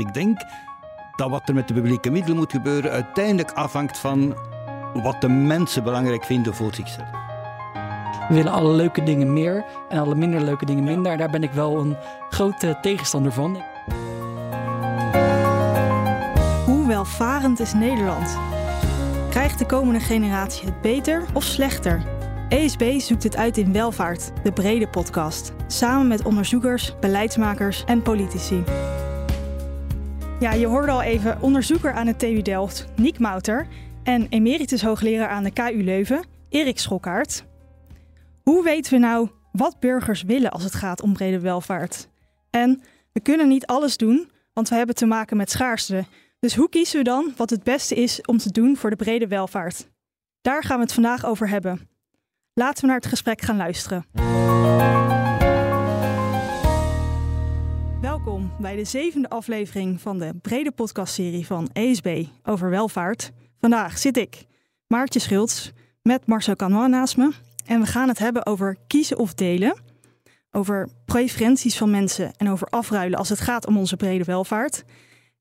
Ik denk dat wat er met de publieke middelen moet gebeuren uiteindelijk afhangt van wat de mensen belangrijk vinden voor zichzelf. We willen alle leuke dingen meer en alle minder leuke dingen minder. Daar ben ik wel een grote tegenstander van. Hoe welvarend is Nederland? Krijgt de komende generatie het beter of slechter? ESB zoekt het uit in Welvaart, de brede podcast. Samen met onderzoekers, beleidsmakers en politici. Ja, je hoorde al even onderzoeker aan de TU Delft, Niek Mouter. En emeritus hoogleraar aan de KU Leuven, Erik Schokkaert. Hoe weten we nou wat burgers willen als het gaat om brede welvaart? En we kunnen niet alles doen, want we hebben te maken met schaarste. Dus hoe kiezen we dan wat het beste is om te doen voor de brede welvaart? Daar gaan we het vandaag over hebben. Laten we naar het gesprek gaan luisteren. Bij de zevende aflevering van de brede podcastserie van ESB over welvaart. Vandaag zit ik, Maartje Schultz, met Marcel Canois naast me. En we gaan het hebben over kiezen of delen. Over preferenties van mensen en over afruilen als het gaat om onze brede welvaart.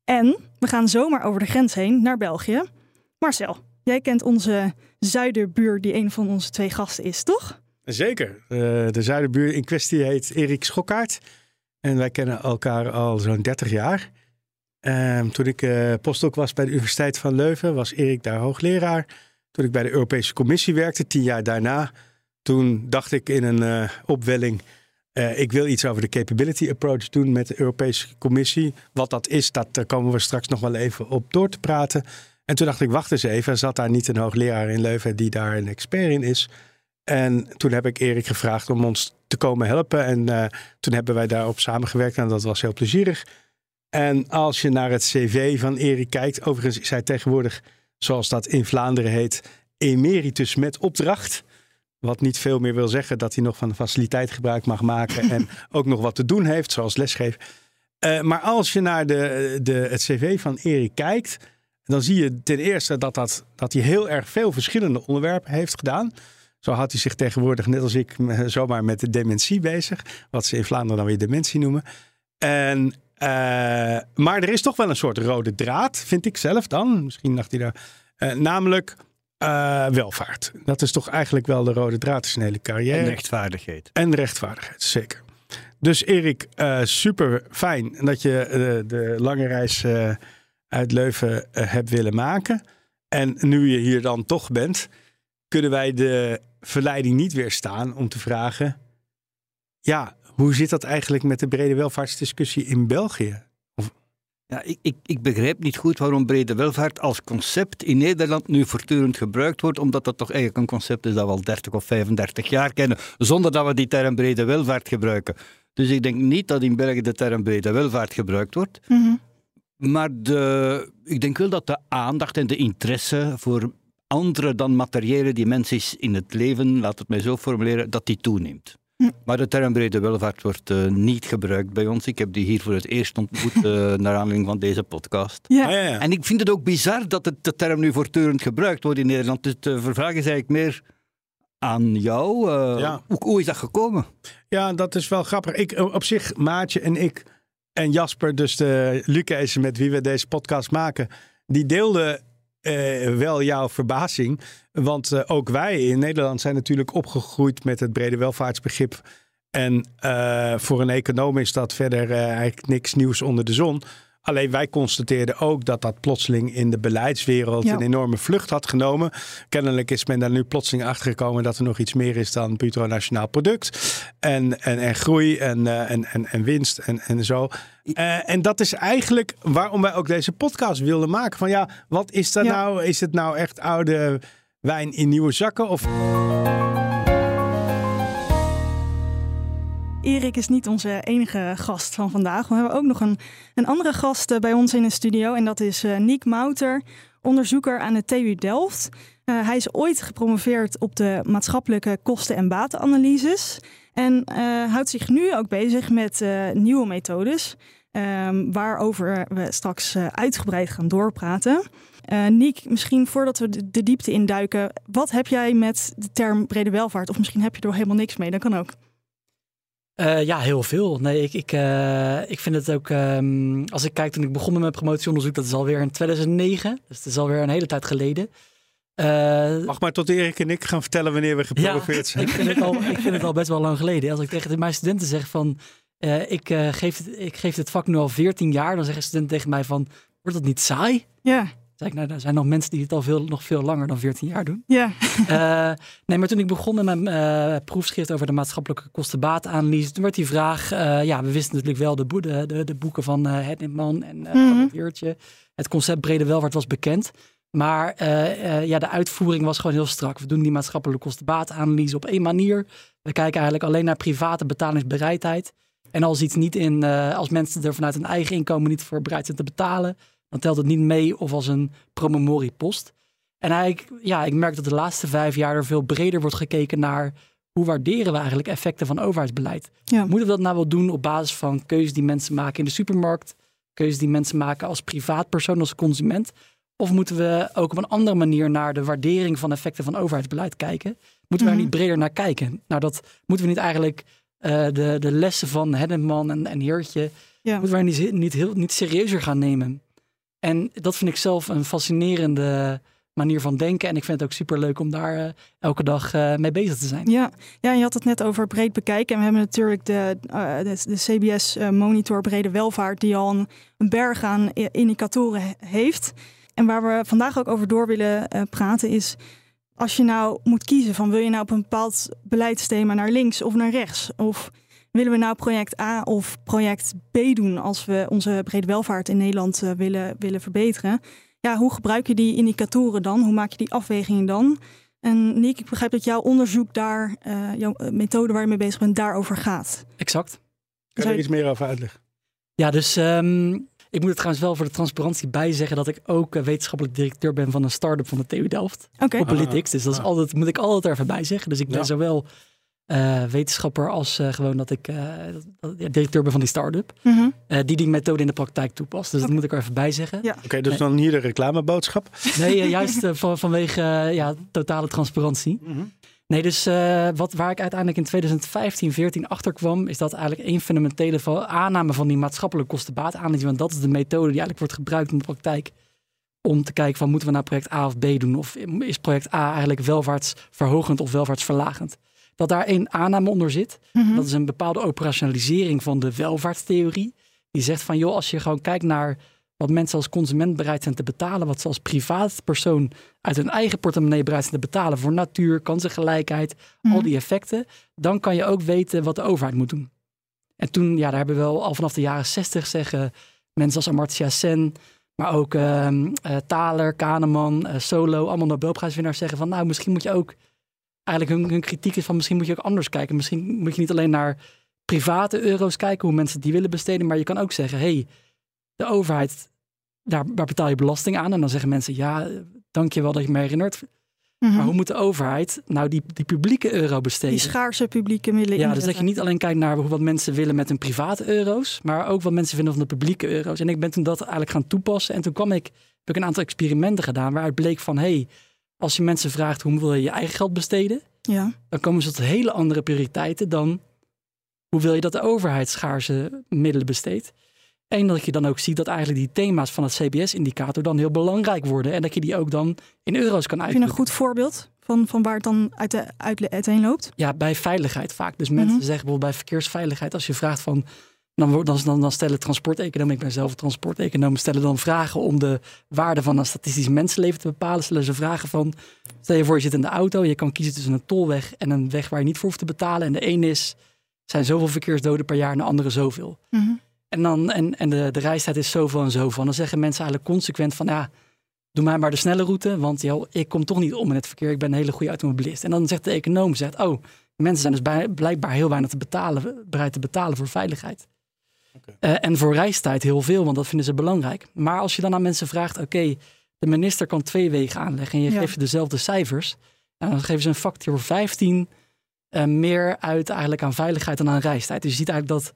En we gaan zomaar over de grens heen naar België. Marcel, jij kent onze zuiderbuur die een van onze twee gasten is, toch? Zeker. Uh, de zuiderbuur in kwestie heet Erik Schokkaert. En wij kennen elkaar al zo'n 30 jaar. Uh, toen ik uh, postdoc was bij de Universiteit van Leuven, was Erik daar hoogleraar. Toen ik bij de Europese Commissie werkte, tien jaar daarna, toen dacht ik in een uh, opwelling, uh, ik wil iets over de capability approach doen met de Europese Commissie. Wat dat is, dat, daar komen we straks nog wel even op door te praten. En toen dacht ik, wacht eens even, zat daar niet een hoogleraar in Leuven die daar een expert in is? En toen heb ik Erik gevraagd om ons te komen helpen. En uh, toen hebben wij daarop samengewerkt en dat was heel plezierig. En als je naar het cv van Erik kijkt, overigens is hij tegenwoordig, zoals dat in Vlaanderen heet, emeritus met opdracht. Wat niet veel meer wil zeggen dat hij nog van de faciliteit gebruik mag maken en ook nog wat te doen heeft, zoals lesgeven. Uh, maar als je naar de, de, het cv van Erik kijkt, dan zie je ten eerste dat, dat, dat hij heel erg veel verschillende onderwerpen heeft gedaan. Zo had hij zich tegenwoordig, net als ik, zomaar met de dementie bezig. Wat ze in Vlaanderen dan weer dementie noemen. En, uh, maar er is toch wel een soort rode draad, vind ik zelf dan. Misschien dacht hij daar. Uh, namelijk uh, welvaart. Dat is toch eigenlijk wel de rode draad in zijn hele carrière. En rechtvaardigheid. En rechtvaardigheid, zeker. Dus Erik, super fijn dat je de lange reis uit Leuven hebt willen maken. En nu je hier dan toch bent, kunnen wij de verleiding niet weerstaan om te vragen: ja, hoe zit dat eigenlijk met de brede welvaartsdiscussie in België? Of... Ja, ik, ik, ik, begrijp niet goed waarom brede welvaart als concept in Nederland nu voortdurend gebruikt wordt, omdat dat toch eigenlijk een concept is dat we al 30 of 35 jaar kennen, zonder dat we die term brede welvaart gebruiken. Dus ik denk niet dat in België de term brede welvaart gebruikt wordt. Mm -hmm. Maar de, ik denk wel dat de aandacht en de interesse voor andere dan materiële dimensies in het leven, laat het mij zo formuleren, dat die toeneemt. Hm. Maar de term brede welvaart wordt uh, niet gebruikt bij ons. Ik heb die hier voor het eerst ontmoet uh, naar aanleiding van deze podcast. Ja. Ah, ja, ja. En ik vind het ook bizar dat het, de term nu voortdurend gebruikt wordt in Nederland. Dus de vraag is eigenlijk meer aan jou. Uh, ja. hoe, hoe, is dat gekomen? Ja, dat is wel grappig. Ik, op zich, Maatje en ik en Jasper, dus de Lucas met wie we deze podcast maken, die deelden uh, wel jouw verbazing. Want uh, ook wij in Nederland zijn natuurlijk opgegroeid met het brede welvaartsbegrip. En uh, voor een econoom is dat verder eigenlijk niks nieuws onder de zon. Alleen wij constateerden ook dat dat plotseling in de beleidswereld ja. een enorme vlucht had genomen. Kennelijk is men daar nu plotseling achter gekomen dat er nog iets meer is dan bruto nationaal product. En, en, en groei en, uh, en, en, en winst en, en zo. Uh, en dat is eigenlijk waarom wij ook deze podcast wilden maken. Van ja, wat is dat ja. nou? Is het nou echt oude wijn in nieuwe zakken? Of... Erik is niet onze enige gast van vandaag. We hebben ook nog een, een andere gast uh, bij ons in de studio. En dat is uh, Niek Mouter, onderzoeker aan de TU Delft. Uh, hij is ooit gepromoveerd op de maatschappelijke kosten- en batenanalyses. En houdt zich nu ook bezig met nieuwe methodes. Um, waarover we straks uitgebreid gaan doorpraten. Niek, misschien voordat we de, de diepte induiken. Wat heb jij met de term brede welvaart? Of misschien heb je er helemaal niks mee, dat kan ook. Uh, ja, heel veel. Nee, ik, ik, uh, ik vind het ook. Um, als ik kijk toen ik begon met mijn promotieonderzoek, dat is alweer in 2009. Dus het is alweer een hele tijd geleden. Uh, Mag maar tot Erik en ik gaan vertellen wanneer we gepromoveerd ja, zijn. Ik vind, het al, ik vind het al best wel lang geleden. Als ik tegen mijn studenten zeg van. ik, geef ik geef dit vak nu al 14 jaar, dan zeggen studenten tegen mij van. Wordt dat niet saai? Ja. Zeg ik, nou, er zijn nog mensen die het al veel, nog veel langer dan 14 jaar doen. Ja. Uh, nee, maar toen ik begon met mijn uh, proefschrift over de maatschappelijke kostenbaatanalyse, toen werd die vraag, uh, ja, we wisten natuurlijk wel de, de, de, de boeken van Hednitman en mm -hmm. Het concept brede welvaart was bekend. Maar ja, de uitvoering was gewoon heel strak. We doen die maatschappelijke kostenbaatanalyse op één manier. We kijken eigenlijk alleen naar private betalingsbereidheid. En als iets niet in, als mensen er vanuit hun eigen inkomen niet voor bereid zijn te betalen, dan telt het niet mee of als een promemoriepost. En eigenlijk, ja, ik merk dat de laatste vijf jaar er veel breder wordt gekeken naar hoe waarderen we eigenlijk effecten van overheidsbeleid. Ja. Moeten we dat nou wel doen op basis van keuzes die mensen maken in de supermarkt, keuzes die mensen maken als privaatpersoon, als consument? Of moeten we ook op een andere manier naar de waardering van effecten van overheidsbeleid kijken? Moeten we Mhm. er niet breder naar kijken? Nou, dat moeten we niet eigenlijk uh, de, de lessen van Henneman en, en Heertje, Ja. moeten we niet, niet, heel, niet serieuzer gaan nemen? En dat vind ik zelf een fascinerende manier van denken. En ik vind het ook super leuk om daar uh, elke dag uh, mee bezig te zijn. Ja. ja, je had het net over breed bekijken. En we hebben natuurlijk de, uh, de, CBS Monitor Brede Welvaart, die al een, een berg aan indicatoren heeft. En waar we vandaag ook over door willen praten is. Als je nou moet kiezen van wil je nou op een bepaald beleidsthema naar links of naar rechts? Of willen we nou project A of project B doen als we onze brede welvaart in Nederland uh, willen, willen verbeteren? Ja, hoe gebruik je die indicatoren dan? Hoe maak je die afwegingen dan? En Nick, ik begrijp dat jouw onderzoek daar, uh, jouw methode waar je mee bezig bent, daarover gaat. Exact. Kan je er iets meer over uitleggen? Ja, dus um, ik moet het trouwens wel voor de transparantie bij zeggen dat ik ook uh, wetenschappelijk directeur ben van een start-up van de TU Delft. Okay. Op Politics. Dus dat is altijd, moet ik altijd er even bij zeggen. Dus ik ben Ja. zowel uh, wetenschapper als uh, gewoon dat ik uh, ja, directeur ben van die start-up. Mhm. Uh, die die methode in de praktijk toepast. Dus dat moet ik er even bij zeggen. Ja. Oké, okay, dus dan hier de reclameboodschap. Nee, uh, juist uh, van, vanwege uh, ja, totale transparantie. Mhm. Nee, dus uh, wat, waar ik uiteindelijk in 2015, 14 achter kwam, is dat eigenlijk één fundamentele van, aanname van die maatschappelijke kostenbaatanalyse, want dat is de methode die eigenlijk wordt gebruikt in de praktijk om te kijken van moeten we nou project A of B doen of is project A eigenlijk welvaartsverhogend of welvaartsverlagend. Dat daar één aanname onder zit. Mhm. Dat is een bepaalde operationalisering van de welvaartstheorie. Die zegt van joh, als je gewoon kijkt naar wat mensen als consument bereid zijn te betalen, wat ze als privaatpersoon uit hun eigen portemonnee bereid zijn te betalen voor natuur, kansengelijkheid, Mhm. al die effecten, dan kan je ook weten wat de overheid moet doen. En toen, ja, daar hebben we wel al vanaf de jaren zestig zeggen mensen als Amartya Sen, maar ook uh, uh, Thaler, Kahneman, uh, Solo, allemaal Nobelprijswinnaars zeggen van nou, misschien moet je ook, eigenlijk hun, hun kritiek is van misschien moet je ook anders kijken. Misschien moet je niet alleen naar private euro's kijken, hoe mensen die willen besteden, maar je kan ook zeggen, hey, de overheid, daar, daar betaal je belasting aan. En dan zeggen mensen, ja, dank je wel dat je me herinnert. Mhm. Maar hoe moet de overheid nou die, die publieke euro besteden? Die schaarse publieke middelen Ja, dus dat je niet alleen kijkt naar wat mensen willen met hun private euro's, maar ook wat mensen vinden van de publieke euro's. En ik ben toen dat eigenlijk gaan toepassen. En toen kwam ik, heb ik een aantal experimenten gedaan waaruit bleek van, hé, hey, als je mensen vraagt hoe wil je je eigen geld besteden, Ja. dan komen ze tot hele andere prioriteiten dan hoe wil je dat de overheid schaarse middelen besteedt. En dat je dan ook ziet dat eigenlijk die thema's van het CBS-indicator dan heel belangrijk worden. En dat je die ook dan in euro's kan Heb je een uitdrukken. goed voorbeeld van, van waar het dan uit de, uit, uiteen loopt? Ja, bij veiligheid vaak. Dus mensen Mhm. zeggen bijvoorbeeld bij verkeersveiligheid, als je vraagt van. Dan, dan, dan, stellen transporteconomen, ik ben zelf een transporteconoom, stellen dan vragen om de waarde van een statistisch mensenleven te bepalen. Stellen ze vragen van, stel je voor je zit in de auto, je kan kiezen tussen een tolweg en een weg waar je niet voor hoeft te betalen. En de ene is, zijn zoveel verkeersdoden per jaar en de andere zoveel. Mhm. En, dan, en, en de, de reistijd is zoveel en zoveel. En dan zeggen mensen eigenlijk consequent van ja, doe mij maar de snelle route. Want joh, ik kom toch niet om in het verkeer. Ik ben een hele goede automobilist. En dan zegt de econoom, zegt, oh, mensen zijn dus bij, blijkbaar heel weinig te betalen, bereid te betalen voor veiligheid. Eh, en voor reistijd heel veel, want dat vinden ze belangrijk. Maar als je dan aan mensen vraagt, oké, de minister kan twee wegen aanleggen en je Ja. geeft ze dezelfde cijfers. nou, dan geven ze een factor 15 eh, meer uit eigenlijk aan veiligheid dan aan reistijd. Dus je ziet eigenlijk dat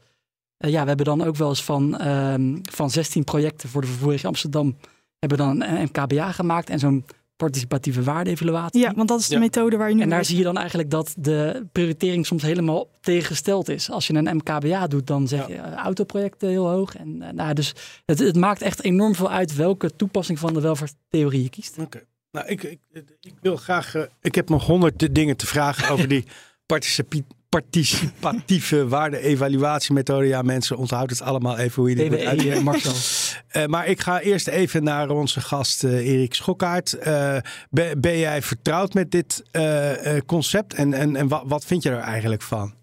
eh, ja, we hebben dan ook wel eens van, ehm, van 16 projecten voor de vervoering Amsterdam hebben dan een MKBA gemaakt. En zo'n participatieve waarde-evaluatie. Ja, want dat is de Ja. methode waar je nu En daar mee- zie je dan eigenlijk dat de prioritering soms helemaal tegengesteld is. Als je een MKBA doet, dan zeg je eh, autoprojecten heel hoog. En, eh, nou, dus het, het maakt echt enorm veel uit welke toepassing van de welvaartstheorie je kiest. Oké. Nou, ik, ik, ik wil graag. eh, ik heb nog honderd dingen te vragen over die participi- participatieve waarde-evaluatiemethode. Ja, mensen, onthoud het allemaal even hoe je dit moet TWE, uitleggen. eh, Marcel. Maar ik ga eerst even naar onze gast eh, Erik Schokkaert. Eh, ben, ben jij vertrouwd met dit eh, eh, concept en, en, en wat, wat vind je er eigenlijk van?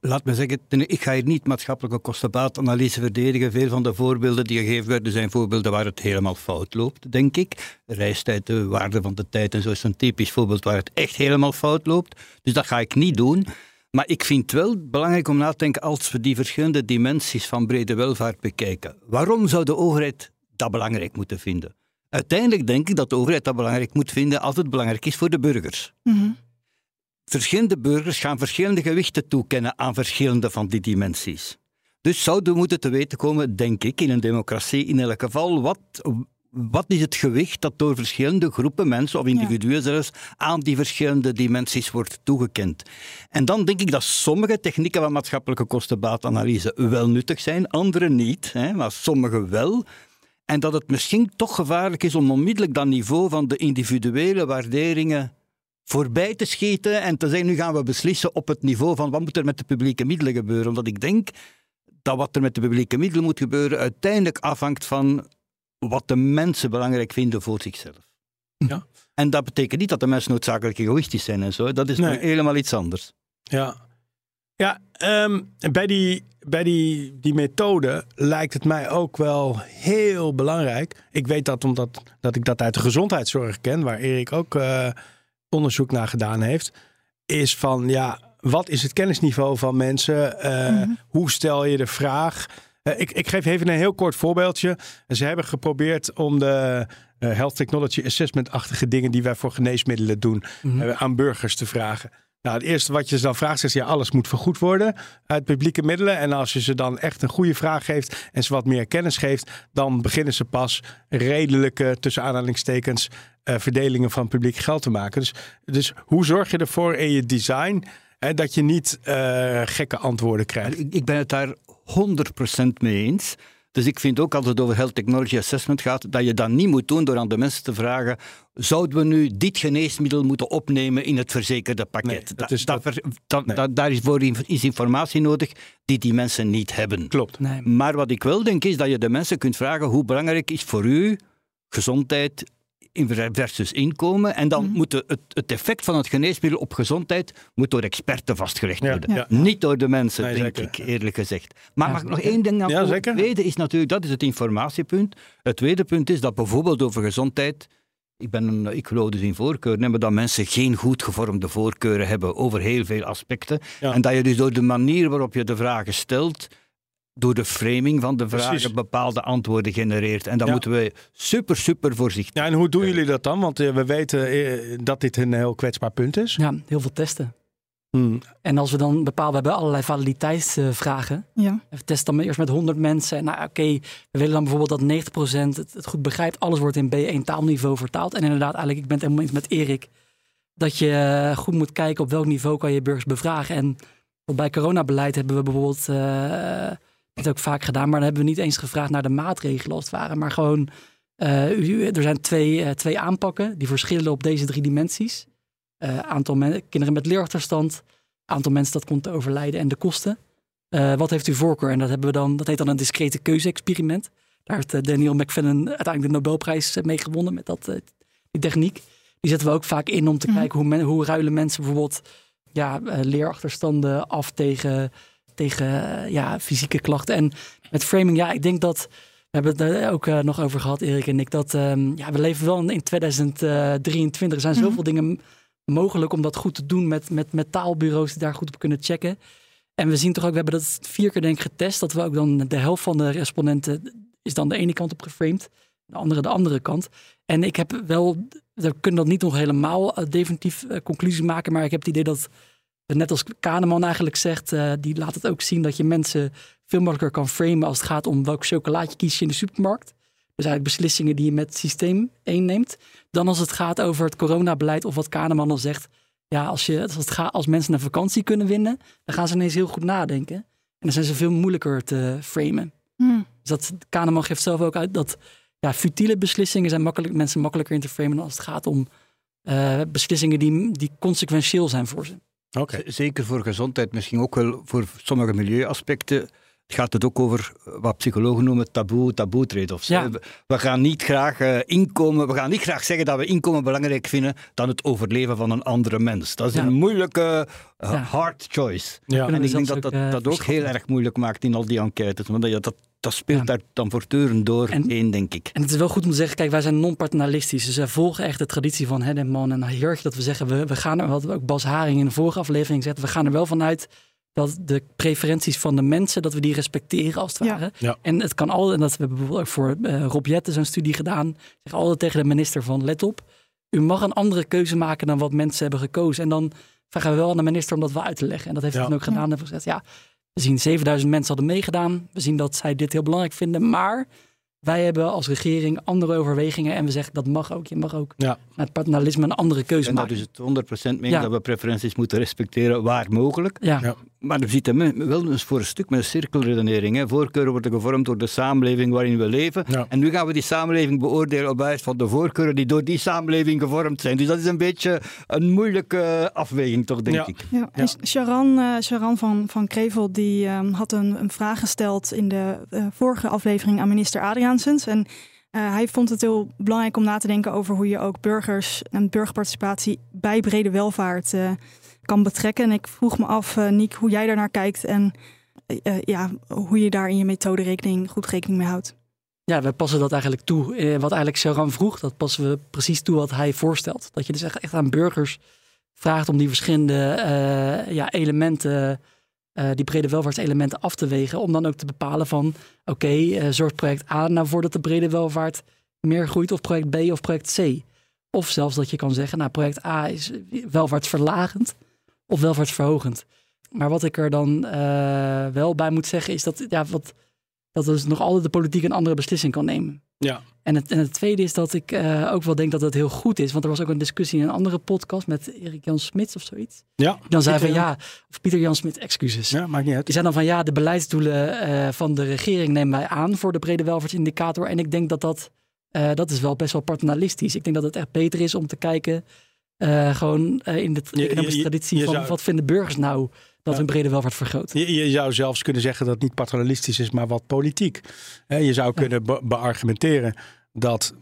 Laat me zeggen, ik ga hier niet maatschappelijke kostenbaatanalyse verdedigen. Veel van de voorbeelden die gegeven werden zijn voorbeelden waar het helemaal fout loopt, denk ik. Reistijd, de waarde van de tijd en zo is een typisch voorbeeld waar het echt helemaal fout loopt. Dus dat ga ik niet doen. Maar ik vind het wel belangrijk om na te denken als we die verschillende dimensies van brede welvaart bekijken. Waarom zou de overheid dat belangrijk moeten vinden? Uiteindelijk denk ik dat de overheid dat belangrijk moet vinden als het belangrijk is voor de burgers Mhm. verschillende burgers gaan verschillende gewichten toekennen aan verschillende van die dimensies. Dus zouden we moeten te weten komen, denk ik, in een democratie in elk geval, wat, wat is het gewicht dat door verschillende groepen mensen, of individuen zelfs, aan die verschillende dimensies wordt toegekend. En dan denk ik dat sommige technieken van maatschappelijke kostenbaatanalyse wel nuttig zijn, andere niet, hè, maar sommige wel. En dat het misschien toch gevaarlijk is om onmiddellijk dat niveau van de individuele waarderingen voorbij te schieten en te zeggen, nu gaan we beslissen op het niveau van wat moet er met de publieke middelen gebeuren. Omdat ik denk dat wat er met de publieke middelen moet gebeuren uiteindelijk afhangt van wat de mensen belangrijk vinden voor zichzelf. Ja. En dat betekent niet dat de mensen noodzakelijk egoïstisch zijn en zo. Dat is Nee. helemaal iets anders. Ja, ja ehm, bij, die, bij die, die methode lijkt het mij ook wel heel belangrijk. Ik weet dat omdat dat ik dat uit de gezondheidszorg ken, waar Erik ook eh, onderzoek naar gedaan heeft. Is van ja, wat is het kennisniveau van mensen? Eh, Hoe stel je de vraag? Eh, ik, ik geef even een heel kort voorbeeldje. Ze hebben geprobeerd om de eh, health technology assessment-achtige dingen die wij voor geneesmiddelen doen, eh, aan burgers te vragen. Nou, het eerste wat je ze dan vraagt is, ja, alles moet vergoed worden uit publieke middelen. En als je ze dan echt een goede vraag geeft en ze wat meer kennis geeft, dan beginnen ze pas redelijke, tussen aanhalingstekens, verdelingen van publiek geld te maken. Dus, dus hoe zorg je ervoor in je design hè, dat je niet gekke antwoorden krijgt? Ik, ik ben het daar 100% mee eens. Dus ik vind ook als het over health technology assessment gaat, dat je dat niet moet doen door aan de mensen te vragen: zouden we nu dit geneesmiddel moeten opnemen in het verzekerde pakket? Nee, is dat dat- ver- dat- nee. dat- daar is voor is informatie nodig die die mensen niet hebben. Klopt. Nee. Maar wat ik wel denk is dat je de mensen kunt vragen hoe belangrijk is voor u gezondheid versus inkomen. En dan moet de- het, het effect van het geneesmiddel op gezondheid moet door experten vastgelegd Ja, worden. ja. Niet door de mensen, Nee, denk zeker. ik, eerlijk gezegd. Maar Ja, mag ik nog één ding aan. Het tweede is natuurlijk, dat is het informatiepunt. Het tweede punt is dat bijvoorbeeld over gezondheid ik, ben een, ik geloof dus in voorkeuren, maar dat mensen geen goed gevormde voorkeuren hebben over heel veel aspecten. Ja. En dat je dus door de manier waarop je de vragen stelt, door de framing van de vragen, Precies. bepaalde antwoorden genereert. En daar Ja. moeten we super, super voorzichtig Ja, en hoe doen jullie dat dan? Want eh, we weten eh, dat dit een heel kwetsbaar punt is. Ja, heel veel testen. Hmm. En als we dan bepalen, we hebben allerlei validiteitsvragen. Ja. We testen dan eerst met 100 mensen. En nou, oké, we willen dan bijvoorbeeld dat 90% het, het goed begrijpt. Alles wordt in B1 taalniveau vertaald. En inderdaad, eigenlijk, ik ben het helemaal eens met Erik. Dat je eh, goed moet kijken op welk niveau kan je burgers bevragen. En bij coronabeleid hebben we bijvoorbeeld dit ook vaak gedaan. Maar dan hebben we niet eens gevraagd naar de maatregelen als het ware. Maar gewoon, eh, u- er zijn twee, eh, twee aanpakken die verschillen op deze drie dimensies. Eh, aantal kinderen met leerachterstand, aantal mensen dat komt te overlijden en de kosten. Wat heeft u voorkeur? En dat, hebben we dan, dat heet dan een discrete keuze-experiment. Daar heeft Daniel McFadden uiteindelijk de Nobelprijs mee gewonnen met dat, die techniek. Die zetten we ook vaak in om te kijken hoe, men, hoe ruilen mensen bijvoorbeeld ja, leerachterstanden af tegen, tegen eh, ja, fysieke klachten. En met framing, ja, ik denk dat. We hebben het er ook eh, nog over gehad, Erik en ik. Dat ehm, ja, we leven wel in 2023. Er zijn zoveel dingen mogelijk om dat goed te doen met, met, met taalbureaus die daar goed op kunnen checken. En we zien toch ook, we hebben dat vier keer denk ik getest, dat we ook dan de helft van de respondenten is dan de ene kant op geframed, de andere de andere kant. En ik heb wel, we kunnen dat niet nog helemaal eh, definitief eh, conclusie maken, maar ik heb het idee dat, net als Kahneman eigenlijk zegt, eh, die laat het ook zien dat je mensen veel makkelijker kan framen als het gaat om welk chocolaatje kies je in de supermarkt. Dus eigenlijk beslissingen die je met het systeem neemt. Dan als het gaat over het coronabeleid of wat Kahneman al zegt. Ja, als, je, als, het gaat, als mensen een vakantie kunnen winnen, dan gaan ze ineens heel goed nadenken. En dan zijn ze veel moeilijker te framen. Hmm. Dus dat, Kahneman geeft zelf ook uit dat ja, futiele beslissingen zijn makkelijk, mensen makkelijker in te framen als het gaat om uh, beslissingen die, die consequentieel zijn voor ze. Zeker voor gezondheid, misschien ook wel voor sommige milieuaspecten gaat het ook over wat psychologen noemen taboe, taboe trade-offs. Ja. We gaan niet graag uh, inkomen, we gaan niet graag zeggen dat we inkomen belangrijk vinden dan het overleven van een andere mens. Dat is Ja. een moeilijke, uh, Ja. hard choice. Ja. En ik denk dat dat, eh, dat ook heel erg moeilijk maakt in al die enquêtes. Want dat, dat, dat speelt Ja. daar dan voortdurend door En- heen, denk ik. En het is wel goed om te zeggen, kijk, wij zijn non-paternalistisch. Dus wij volgen echt de traditie van Heddeman en Heertje. Dat we zeggen, we, we gaan er, wat ook Bas Haring in de vorige aflevering zegt, we gaan er wel vanuit dat de preferenties van de mensen, dat we die respecteren als het Ja. ware. Ja. En het kan al, en dat we hebben bijvoorbeeld ook voor eh Rob Jetten zo'n studie gedaan, zeg altijd tegen de minister van, let op, u mag een andere keuze maken dan wat mensen hebben gekozen. En dan vragen we wel aan de minister om dat wel uit te leggen. En dat heeft Ja. hij dan ook gedaan. En gezegd, ja, we zien 7000 mensen hadden meegedaan. We zien dat zij dit heel belangrijk vinden. Maar wij hebben als regering andere overwegingen. En we zeggen dat mag ook. Je mag ook Ja. met paternalisme een andere keuze En dat maken. is het 100% mee Ja. dat we preferenties moeten respecteren waar mogelijk. Ja. Maar er zit hem wel eens voor een stuk met een cirkelredenering. Hè. Voorkeuren worden gevormd door de samenleving waarin we leven. Ja. En nu gaan we die samenleving beoordelen op basis van de voorkeuren die door die samenleving gevormd zijn. Dus dat is een beetje een moeilijke afweging, toch, denk Ja. ik. Ja, en Sharan, eh, Sharan van, van Krevel die ehm, had een, een vraag gesteld in de eh, vorige aflevering aan minister Adriaansens. En eh, hij vond het heel belangrijk om na te denken over hoe je ook burgers en burgerparticipatie bij brede welvaart eh, kan betrekken. En ik vroeg me af, eh Niek, hoe jij daarnaar kijkt en eh, eh, ja, hoe je daar in je methode rekening, goed rekening mee houdt. Ja, we passen dat eigenlijk toe. Eh, wat eigenlijk Sharon vroeg, dat passen we precies toe wat hij voorstelt. Dat je dus echt, aan burgers vraagt om die verschillende ja, elementen, die brede welvaartselementen af te wegen. Om dan ook te bepalen van, oké, zorgt project A nou voor dat de brede welvaart meer groeit of project B of project C? Of zelfs dat je kan zeggen, nou, project A is welvaartsverlagend of welvaartsverhogend. Maar wat ik er dan eh, wel bij moet zeggen is dat, ja, wat, dat dus nog altijd de politiek een andere beslissing kan nemen. Ja. En het, en het tweede is dat ik eh, ook wel denk dat het heel goed is. Want er was ook een discussie in een andere podcast met Erik Jan Smits of zoiets. Ja. Dan zei van ja, of Pieter Jan Smit, excuses. Ja, maakt niet uit. Die zei dan van ja, de beleidsdoelen eh, van de regering nemen wij aan voor de brede welvaartsindicator. En ik denk dat dat, dat is wel best wel paternalistisch. Ik denk dat het echt beter is om te kijken, eh, gewoon eh, in de economische je- traditie je van zou- wat vinden burgers nou dat Ja. hun brede welvaart vergroot. Je, je zou zelfs kunnen zeggen dat het niet paternalistisch is, maar wat politiek. Hè, Je zou kunnen be- beargumenteren dat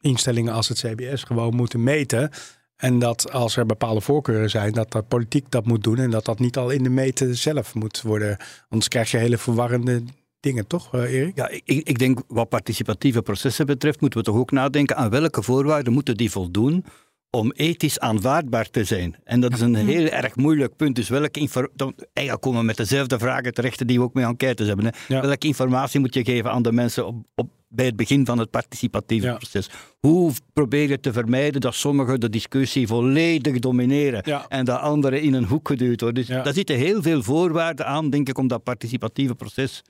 instellingen als het CBS gewoon moeten meten. En dat als er bepaalde voorkeuren zijn, dat dat politiek dat moet doen. En dat dat niet al in de meten zelf moet worden. Anders krijg je hele verwarrende dingen, toch, eh, Erik? Ja, ik, ik denk wat participatieve processen betreft, moeten we toch ook nadenken aan welke voorwaarden moeten die voldoen om ethisch aanvaardbaar te zijn. En dat is een heel erg moeilijk punt. Dus welke info- dan, eigenlijk komen we met dezelfde vragen terecht die we ook met enquêtes hebben. Hè. Ja. Welke informatie moet je geven aan de mensen op, op, bij het begin van het participatieve Ja. proces? Hoe probeer je te vermijden dat sommigen de discussie volledig domineren Ja. en dat anderen in een hoek geduwd worden? Dus daar zitten heel veel voorwaarden aan, denk ik, om dat participatieve proces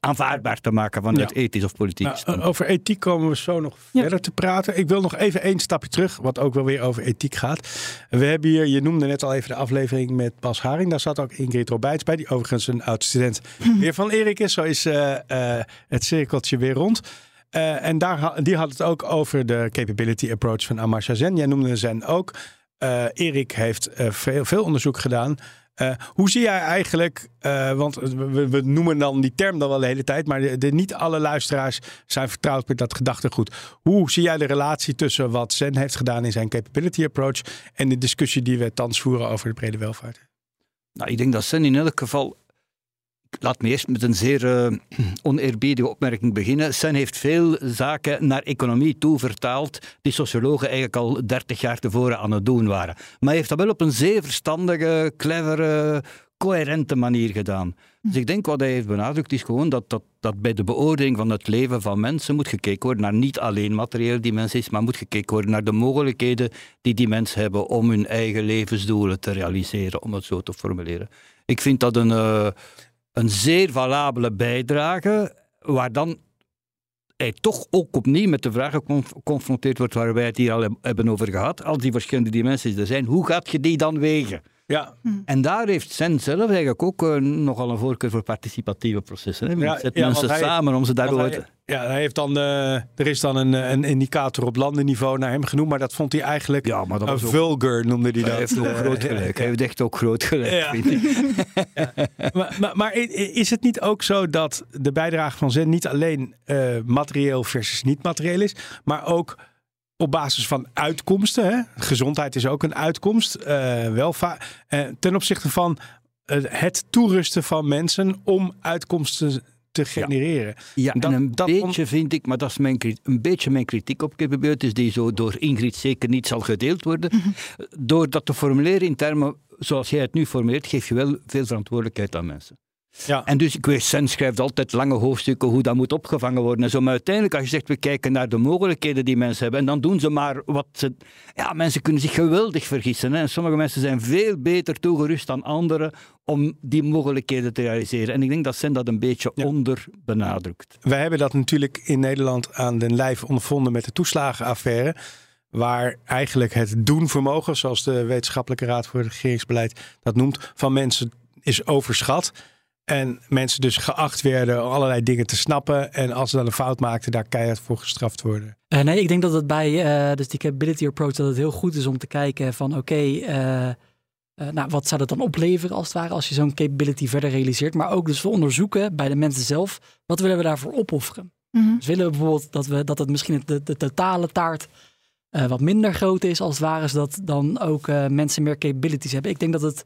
aanvaardbaar te maken vanuit Ja. ethisch of politiek Nou, over ethiek komen we zo nog Ja. verder te praten. Ik wil nog even één stapje terug, wat ook wel weer over ethiek gaat. We hebben hier, je noemde net al even de aflevering met Bas Haring. Daar zat ook Ingrid Robijts bij, die overigens een oud student weer van Erik is. Zo is eh, eh, het cirkeltje weer rond. Eh, en daar, die had het ook over de capability approach van Amartya Sen. Jij noemde Zen ook. Eh, Erik heeft eh, veel, veel onderzoek gedaan. Eh, hoe zie jij eigenlijk, eh, want we, noemen dan die term dan wel de hele tijd, maar de, niet alle luisteraars zijn vertrouwd met dat gedachtegoed. Hoe zie jij de relatie tussen wat Zen heeft gedaan in zijn capability approach en de discussie die we thans voeren over de brede welvaart? Nou, ik denk dat Sen in elk geval. Laat me eerst met een zeer eh, oneerbiedige opmerking beginnen. Sen heeft veel zaken naar economie toe vertaald die sociologen eigenlijk al 30 jaar tevoren aan het doen waren. Maar hij heeft dat wel op een zeer verstandige, clevere, coherente manier gedaan. Dus ik denk wat hij heeft benadrukt is gewoon dat, dat, dat bij de beoordeling van het leven van mensen moet gekeken worden naar niet alleen materiële dimensies, maar moet gekeken worden naar de mogelijkheden die die mensen hebben om hun eigen levensdoelen te realiseren, om het zo te formuleren. Ik vind dat een, eh, een zeer valabele bijdrage, waar dan hij toch ook opnieuw met de vraag geconfronteerd wordt waar wij het hier al hebben over gehad. Als die verschillende dimensies er zijn, hoe gaat je die dan wegen? Ja. En daar heeft Sen zelf eigenlijk ook uh, nogal een voorkeur voor participatieve processen. Hè? Ja, Zet ja, mensen hij- samen om ze daardoor te... Ja, hij heeft dan, eh, er is dan een, een indicator op landenniveau naar hem genoemd, maar dat vond hij eigenlijk Ja, maar dat een was ook- vulgar, noemde hij dat. Hij heeft ook Eh, groot gelijk. Hij heeft echt ook groot gelijk, Ja. vind ik. Maar, maar, maar is het niet ook zo dat de bijdrage van Zen niet alleen eh, materieel versus niet materieel is, maar ook op basis van uitkomsten? Hè? Gezondheid is ook een uitkomst. eh welvaart. eh, ten opzichte van eh, het toerusten van mensen om uitkomsten te genereren. Ja, Dat- en een dat beetje vind ik, maar dat is mijn, een beetje mijn kritiek op Kippenbeurt, die zo door Ingrid zeker niet zal gedeeld worden. Door dat te formuleren in termen zoals jij het nu formuleert, geef je wel veel verantwoordelijkheid aan mensen. Ja. En dus, ik weet, Sen schrijft altijd lange hoofdstukken hoe dat moet opgevangen worden. En zo, maar uiteindelijk, als je zegt, we kijken naar de mogelijkheden die mensen hebben, en dan doen ze maar wat ze... Ja, mensen kunnen zich geweldig vergissen. Hè. En sommige mensen zijn veel beter toegerust dan anderen om die mogelijkheden te realiseren. En ik denk dat Sen dat een beetje Ja. onder benadrukt. Wij hebben dat natuurlijk in Nederland aan den lijf ondervonden met de toeslagenaffaire. Waar eigenlijk het doenvermogen, zoals de Wetenschappelijke Raad voor het Regeringsbeleid dat noemt, van mensen is overschat. En mensen dus geacht werden allerlei dingen te snappen. En als ze dan een fout maakten, daar keihard voor gestraft worden. Eh, nee, ik denk dat het bij eh, dus die capability approach dat het heel goed is om te kijken van oké, eh, eh, nou, wat zou dat dan opleveren als het ware als je zo'n capability verder realiseert. Maar ook dus we onderzoeken bij de mensen zelf, wat willen we daarvoor opofferen. Mhm. Dus willen we bijvoorbeeld dat, we, dat het misschien de, de totale taart eh, wat minder groot is als het ware, zodat dan ook eh, mensen meer capabilities hebben. Ik denk dat het,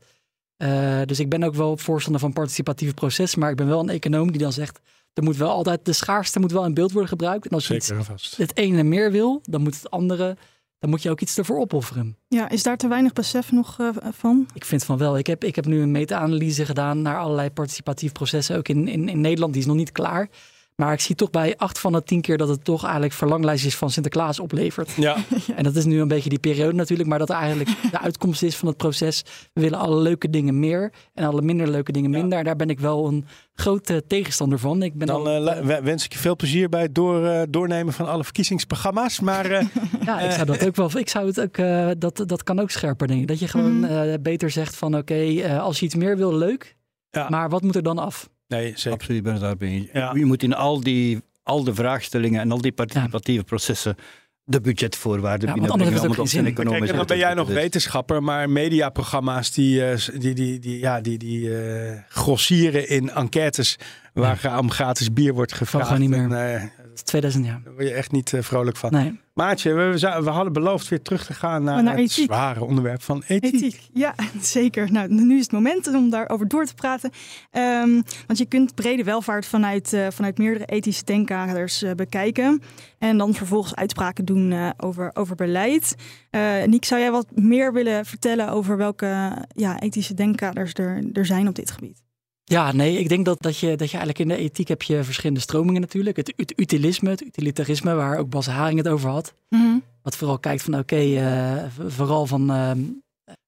eh, dus ik ben ook wel voorstander van participatieve processen, maar ik ben wel een econoom die dan zegt, er moet wel altijd, de schaarste moet wel in beeld worden gebruikt. En als je Zeker het ene meer wil, dan moet het andere, dan moet je ook iets ervoor opofferen. Ja, is daar te weinig besef nog eh, van? Ik vind van wel. Ik heb, ik heb nu een meta-analyse gedaan naar allerlei participatieve processen, ook in, in, in Nederland. Die is nog niet klaar. Maar ik zie toch bij acht van de tien keer dat het toch eigenlijk verlanglijstjes van Sinterklaas oplevert. Ja, En dat is nu een beetje die periode natuurlijk, maar dat eigenlijk de uitkomst is van het proces. We willen alle leuke dingen meer en alle minder leuke dingen minder. En daar ben ik wel een grote tegenstander van. Ik ben dan al, eh, wens ik je veel plezier bij het door, eh, doornemen van alle verkiezingsprogramma's. Maar eh, Ja, ik zou dat ook wel. Ik zou het ook. dat, dat kan ook scherper, denk ik. Dat je gewoon Mhm. beter zegt van oké, als je iets meer wil, leuk. Ja. Maar wat moet er dan af? Nee, zeker. Absoluut, ik ben het daarbij eens. Ja. Je moet in al die, al de vraagstellingen en al die participatieve processen de budgetvoorwaarden Ja, want binnenbrengen. anders heeft het om ook het op geen zijn zin. Kijk, en dan ben jij nog wetenschapper, maar mediaprogramma's die, eh, die, die, die, ja, die, die eh, grossieren in enquêtes waar om gratis bier wordt gevraagd. gewoon niet meer. En, eh, is 2000 jaar. daar word je echt niet eh, vrolijk van. Nee. Maatje, we, we hadden beloofd weer terug te gaan naar, naar het ethiek. zware onderwerp van ethiek. Ethiek, ja, zeker. Nou, nu is het moment om daarover door te praten. Ehm, want je kunt brede welvaart vanuit, eh, vanuit meerdere ethische denkkaders eh, bekijken. En dan vervolgens uitspraken doen eh, over, over beleid. Eh Niek, zou jij wat meer willen vertellen over welke ja, ethische denkkaders er, er zijn op dit gebied? Ja, nee, ik denk dat, dat, je, dat je eigenlijk in de ethiek heb je verschillende stromingen natuurlijk. Het ut- utilisme, het utilitarisme, waar ook Bas Haring het over had. Wat vooral kijkt van oké, eh, vooral van ehm,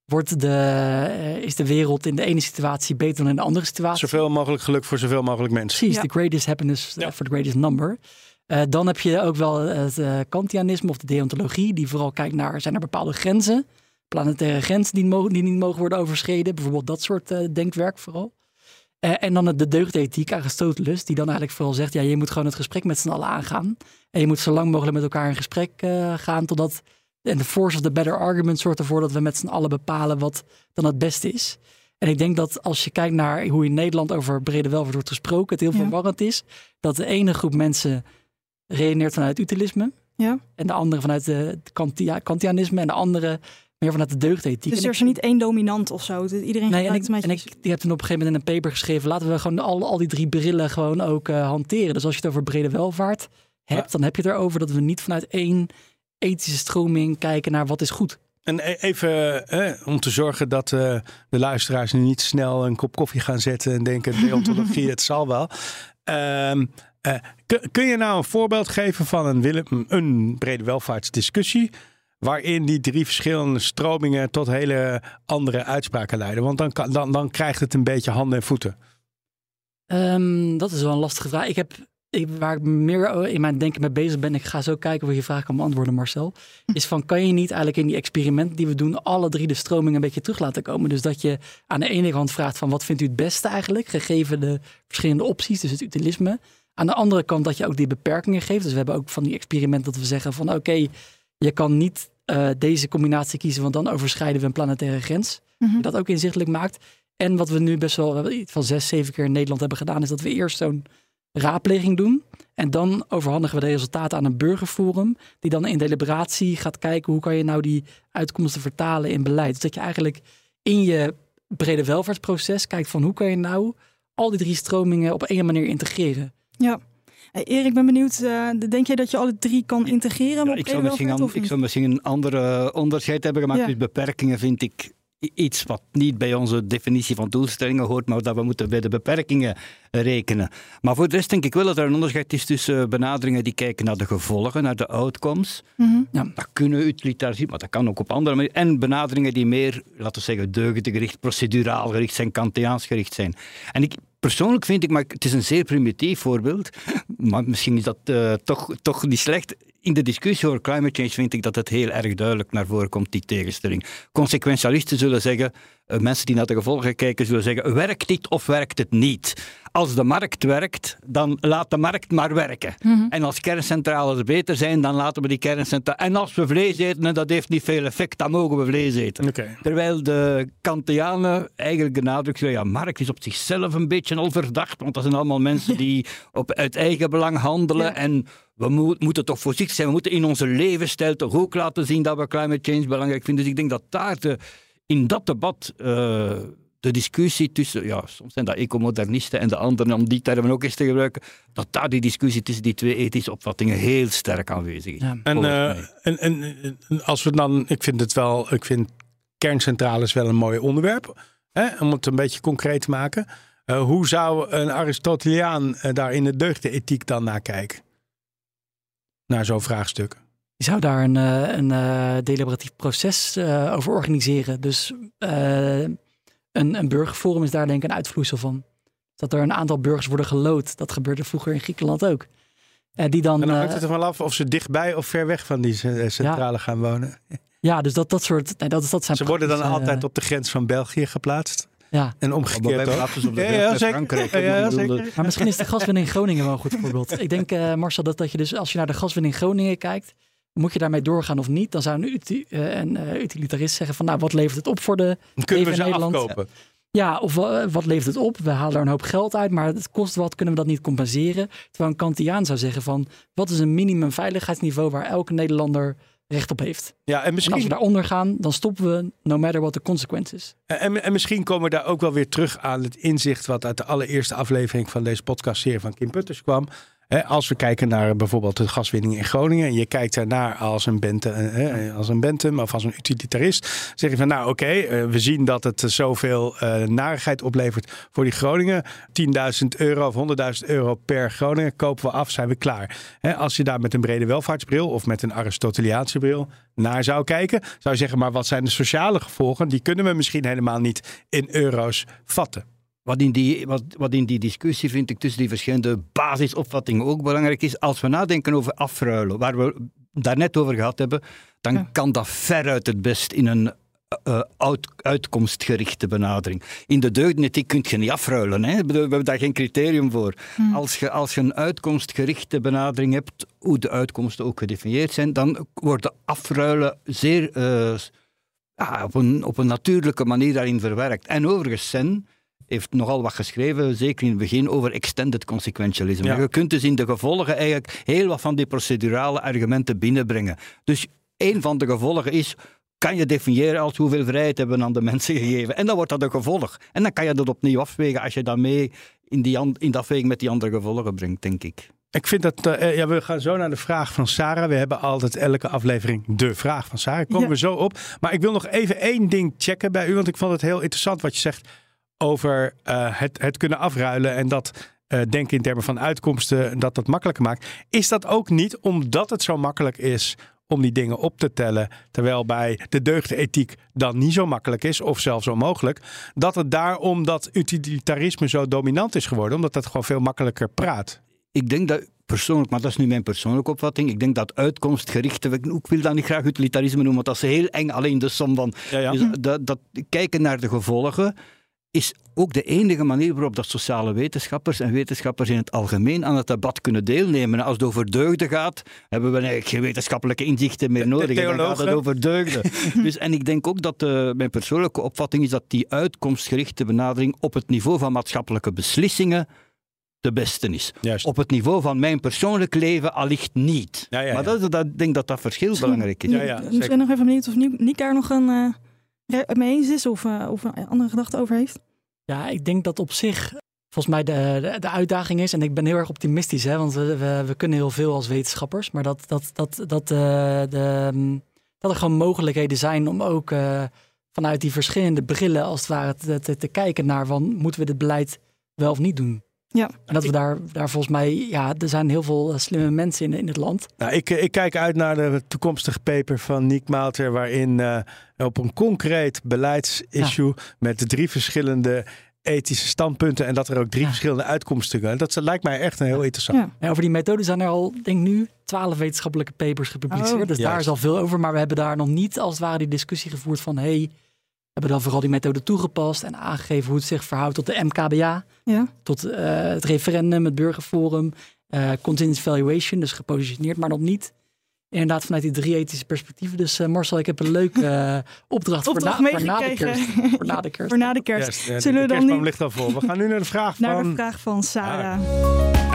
wordt de, eh, is de wereld in de ene situatie beter dan in de andere situatie? Zoveel mogelijk geluk voor zoveel mogelijk mensen. Precies, Ja. the greatest happiness Ja. for the greatest number. Eh, dan heb je ook wel het eh, Kantianisme of de deontologie, die vooral kijkt naar zijn er bepaalde grenzen, planetaire grenzen die, mo- die niet mogen worden overschreden. Bijvoorbeeld dat soort eh, denkwerk vooral. Eh, en dan de deugdethiek, Aristoteles, die dan eigenlijk vooral zegt, ja, je moet gewoon het gesprek met z'n allen aangaan. En je moet zo lang mogelijk met elkaar in gesprek eh, gaan, totdat en de force of the better argument zorgt ervoor dat we met z'n allen bepalen wat dan het beste is. En ik denk dat als je kijkt naar hoe in Nederland over brede welvaart wordt gesproken, het heel Ja. verwarrend is dat de ene groep mensen redeneert vanuit utilisme Ja. en de andere vanuit de het Kantia, Kantianisme en de andere meer vanuit de deugdethiek. Dus er is er niet één dominant of zo. Iedereen Nee, en ik, een en ik die heb toen op een gegeven moment in een paper geschreven. Laten we gewoon al, al die drie brillen gewoon ook eh, hanteren. Dus als je het over brede welvaart hebt, Ja. dan heb je het erover dat we niet vanuit één ethische stroming kijken naar wat is goed. En e- even eh, om te zorgen dat eh, de luisteraars nu niet snel een kop koffie gaan zetten en denken deontologie, het zal wel. Ehm, eh, kun, je nou een voorbeeld geven van een, een brede welvaartsdiscussie waarin die drie verschillende stromingen tot hele andere uitspraken leiden? Want dan, dan, dan krijgt het een beetje handen en voeten. Ehm, dat is wel een lastige vraag. Ik heb, ik, waar ik meer in mijn denken mee bezig ben, ik ga zo kijken of je vraag kan beantwoorden, Marcel, is van kan je niet eigenlijk in die experimenten die we doen, alle drie de stromingen een beetje terug laten komen? Dus dat je aan de ene kant vraagt van wat vindt u het beste eigenlijk, gegeven de verschillende opties, dus het utilisme. Aan de andere kant dat je ook die beperkingen geeft. Dus we hebben ook van die experimenten dat we zeggen van oké, je kan niet uh, deze combinatie kiezen, want dan overschrijden we een planetaire grens. Mhm. Dat ook inzichtelijk maakt. En wat we nu best wel we hebben iets van zes, zeven keer in Nederland hebben gedaan, is dat we eerst zo'n raadpleging doen. En dan overhandigen we de resultaten aan een burgerforum, die dan in deliberatie gaat kijken hoe kan je nou die uitkomsten vertalen in beleid. Dus dat je eigenlijk in je brede welvaartsproces kijkt van hoe kan je nou al die drie stromingen op één manier integreren. Ja. Hey, Erik, ik ben benieuwd, uh, denk je dat je alle drie kan integreren? Ja, op ik, zou misschien, an, ik zou misschien een andere onderscheid hebben gemaakt. Ja. Dus beperkingen vind ik iets wat niet bij onze definitie van doelstellingen hoort, maar dat we moeten bij de beperkingen rekenen. Maar voor de rest denk ik wel dat er een onderscheid is tussen eh, benaderingen die kijken naar de gevolgen, naar de outcomes. Mhm. Dat kunnen utilitair zien, maar dat kan ook op andere manieren. En benaderingen die meer, laten we zeggen, deugdengericht, proceduraal gericht zijn, Kantiaans gericht zijn. En ik, persoonlijk vind ik, maar het is een zeer primitief voorbeeld, maar misschien is dat eh, toch, toch niet slecht. In de discussie over climate change vind ik dat het heel erg duidelijk naar voren komt, die tegenstelling. Consequentialisten zullen zeggen, eh, mensen die naar de gevolgen kijken, zullen zeggen, werkt dit of werkt het niet? Als de markt werkt, dan laat de markt maar werken. En als kerncentrales beter zijn, dan laten we die kerncentrales... En als we vlees eten en dat heeft niet veel effect, dan mogen we vlees eten. Terwijl de Kantianen eigenlijk de nadruk zeggen, ja, markt is op zichzelf een beetje al verdacht, want dat zijn allemaal mensen die op, uit eigen belang handelen Ja. en we moet- moeten toch voorzichtig zijn. We moeten in onze levensstijl toch ook laten zien dat we climate change belangrijk vinden. Dus ik denk dat daar de, in dat debat eh, de discussie tussen, ja, soms zijn dat ecomodernisten en de anderen, om die termen ook eens te gebruiken, dat daar die discussie tussen die twee ethische opvattingen heel sterk aanwezig is. Ja. En, Volgens eh, en, en, en als we dan, ik vind het wel, ik vind kerncentrales wel een mooi onderwerp, hè, om het een beetje concreet te maken. Eh, hoe zou een Aristoteliaan daar in de deugdenethiek dan naar kijken? Naar zo'n vraagstuk. Je zou daar een, eh, een eh, deliberatief proces eh, over organiseren. Dus eh, een, een burgerforum is daar denk ik een uitvloeisel van. Dat er een aantal burgers worden gelood. Dat gebeurde vroeger in Griekenland ook. Eh, die dan, En dan hangt het ervan af of ze dichtbij of ver weg van die centrale gaan wonen. ja, dus dat, dat soort. Nee, dat, dat zijn Ze worden dan altijd op de grens van België geplaatst. Ja, En omgekeerd ook. op de Ja, grens ja, zeker. Frankrijk. Ja, zeker. maar misschien is de gaswinning in Groningen wel een goed voorbeeld. Ik denk, eh, Marcel, dat, dat je dus als je naar de gaswinning in Groningen kijkt, moet je daarmee doorgaan of niet? Dan zou een, uti- eh, een eh, utilitarist zeggen van, nou, wat levert het op voor de Dan kunnen we ze Nederland. afkopen. Ja, of wa- wat levert het op? We halen er een hoop geld uit, maar het kost wat, kunnen we dat niet compenseren? Terwijl een Kantiaan zou zeggen van, wat is een minimum veiligheidsniveau waar elke Nederlander recht op heeft? Ja, en En als misschien, we daaronder gaan, dan stoppen we, no matter what the consequences. en, en misschien komen we daar ook wel weer terug aan het inzicht wat uit de allereerste aflevering van deze podcastserie van Kim Putters kwam. Als we kijken naar bijvoorbeeld de gaswinning in Groningen en je kijkt daarnaar als een, bente, eh, als een bentum of als een utilitarist, zeg je van nou oké, eh, we zien dat het zoveel eh, narigheid oplevert voor die Groningen. 10.000 euro of 100.000 euro per Groningen kopen we af, zijn we klaar. Als je daar met een brede welvaartsbril of met een Aristoteliaanse bril naar zou kijken, zou je zeggen, maar wat zijn de sociale gevolgen? Die kunnen we misschien helemaal niet in euro's vatten. Wat in, die, wat, wat in die discussie vind ik tussen die verschillende basisopvattingen ook belangrijk is. Als we nadenken over afruilen, waar we daarnet over gehad hebben, dan Ja. kan dat veruit het best in een eh, uit- uitkomstgerichte benadering. In de deugdenethiek kun je niet afruilen. Hè? We hebben daar geen criterium voor. Als, je, als je een uitkomstgerichte benadering hebt, hoe de uitkomsten ook gedefinieerd zijn, dan worden afruilen zeer eh, ja, op, een, op een natuurlijke manier daarin verwerkt. En overigens, Sen heeft nogal wat geschreven, zeker in het begin, over extended consequentialism. Ja. Je kunt dus in de gevolgen eigenlijk heel wat van die procedurale argumenten binnenbrengen. Dus een van de gevolgen is, kan je definiëren als hoeveel vrijheid hebben we aan de mensen gegeven. En dan wordt dat een gevolg. En dan kan je dat opnieuw afwegen als je dat mee in, die, in de afweging met die andere gevolgen brengt, denk ik. Ik vind dat, eh, ja, we gaan zo naar de vraag van Sarah. We hebben altijd elke aflevering de vraag van Sarah. Komen Ja. we zo op. Maar ik wil nog even één ding checken bij u, want ik vond het heel interessant wat je zegt over eh, het, het kunnen afruilen en dat eh denken in termen van uitkomsten, dat dat makkelijker maakt. Is dat ook niet omdat het zo makkelijk is om die dingen op te tellen, terwijl bij de deugdethiek dan niet zo makkelijk is, of zelfs onmogelijk, dat het daarom dat utilitarisme zo dominant is geworden, omdat dat gewoon veel makkelijker praat. Ik denk dat persoonlijk, maar dat is nu mijn persoonlijke opvatting, ik denk dat uitkomstgerichte, ik wil dat niet graag utilitarisme noemen, want dat is heel eng, alleen de som van... Ja, ja. Dus dat, dat kijken naar de gevolgen is ook de enige manier waarop dat sociale wetenschappers en wetenschappers in het algemeen aan het debat kunnen deelnemen. Als het over deugden gaat, hebben we eigenlijk geen wetenschappelijke inzichten meer nodig. Dan gaat het over deugden. dus, en ik denk ook dat uh, mijn persoonlijke opvatting is dat die uitkomstgerichte benadering op het niveau van maatschappelijke beslissingen de beste is. Juist. Op het niveau van mijn persoonlijk leven allicht niet. Ja, ja, ja. Maar dat, dat, ik denk dat dat verschil Misschien- belangrijk is. Ja, ja, Ik ben nog even benieuwd of Niek Niek daar nog een eh, re- mee eens is of, eh, of een andere gedachte over heeft. Ja, ik denk dat op zich volgens mij de, de, uitdaging is. En ik ben heel erg optimistisch, hè, want we, we, we kunnen heel veel als wetenschappers. Maar dat, dat, dat, dat, eh, de, mm, dat er gewoon mogelijkheden zijn om ook eh, vanuit die verschillende brillen als het ware te, te, te kijken naar van moeten we dit beleid wel of niet doen. Ja. En dat we daar, daar volgens mij, ja, er zijn heel veel eh, slimme mensen in, in het land. Nou, ik, ik kijk uit naar de toekomstige paper van Niek Maalter, waarin eh, op een concreet beleidsissue met de drie verschillende ethische standpunten en dat er ook drie Ja. verschillende uitkomsten zijn. Dat lijkt mij echt een heel interessant. Ja. En over die methode zijn er al, denk ik nu, twaalf wetenschappelijke papers gepubliceerd. Oh. dus daar is al veel over. Maar we hebben daar nog niet als het ware die discussie gevoerd van... hey, hebben dan vooral die methode toegepast en aangegeven hoe het zich verhoudt tot de MKBA. Ja. Tot eh, het referendum, het burgerforum, eh continuous valuation. Dus gepositioneerd, maar nog niet. Inderdaad, vanuit die drie ethische perspectieven. Dus eh, Marcel, ik heb een leuke opdracht, Opdracht voor, na, voor na de kerst. Voor na de kerst. Voor na de kerst. Ja, Zullen de we dan kerstboom nu ligt al voor. We gaan nu naar de vraag naar de van... vraag van Sarah?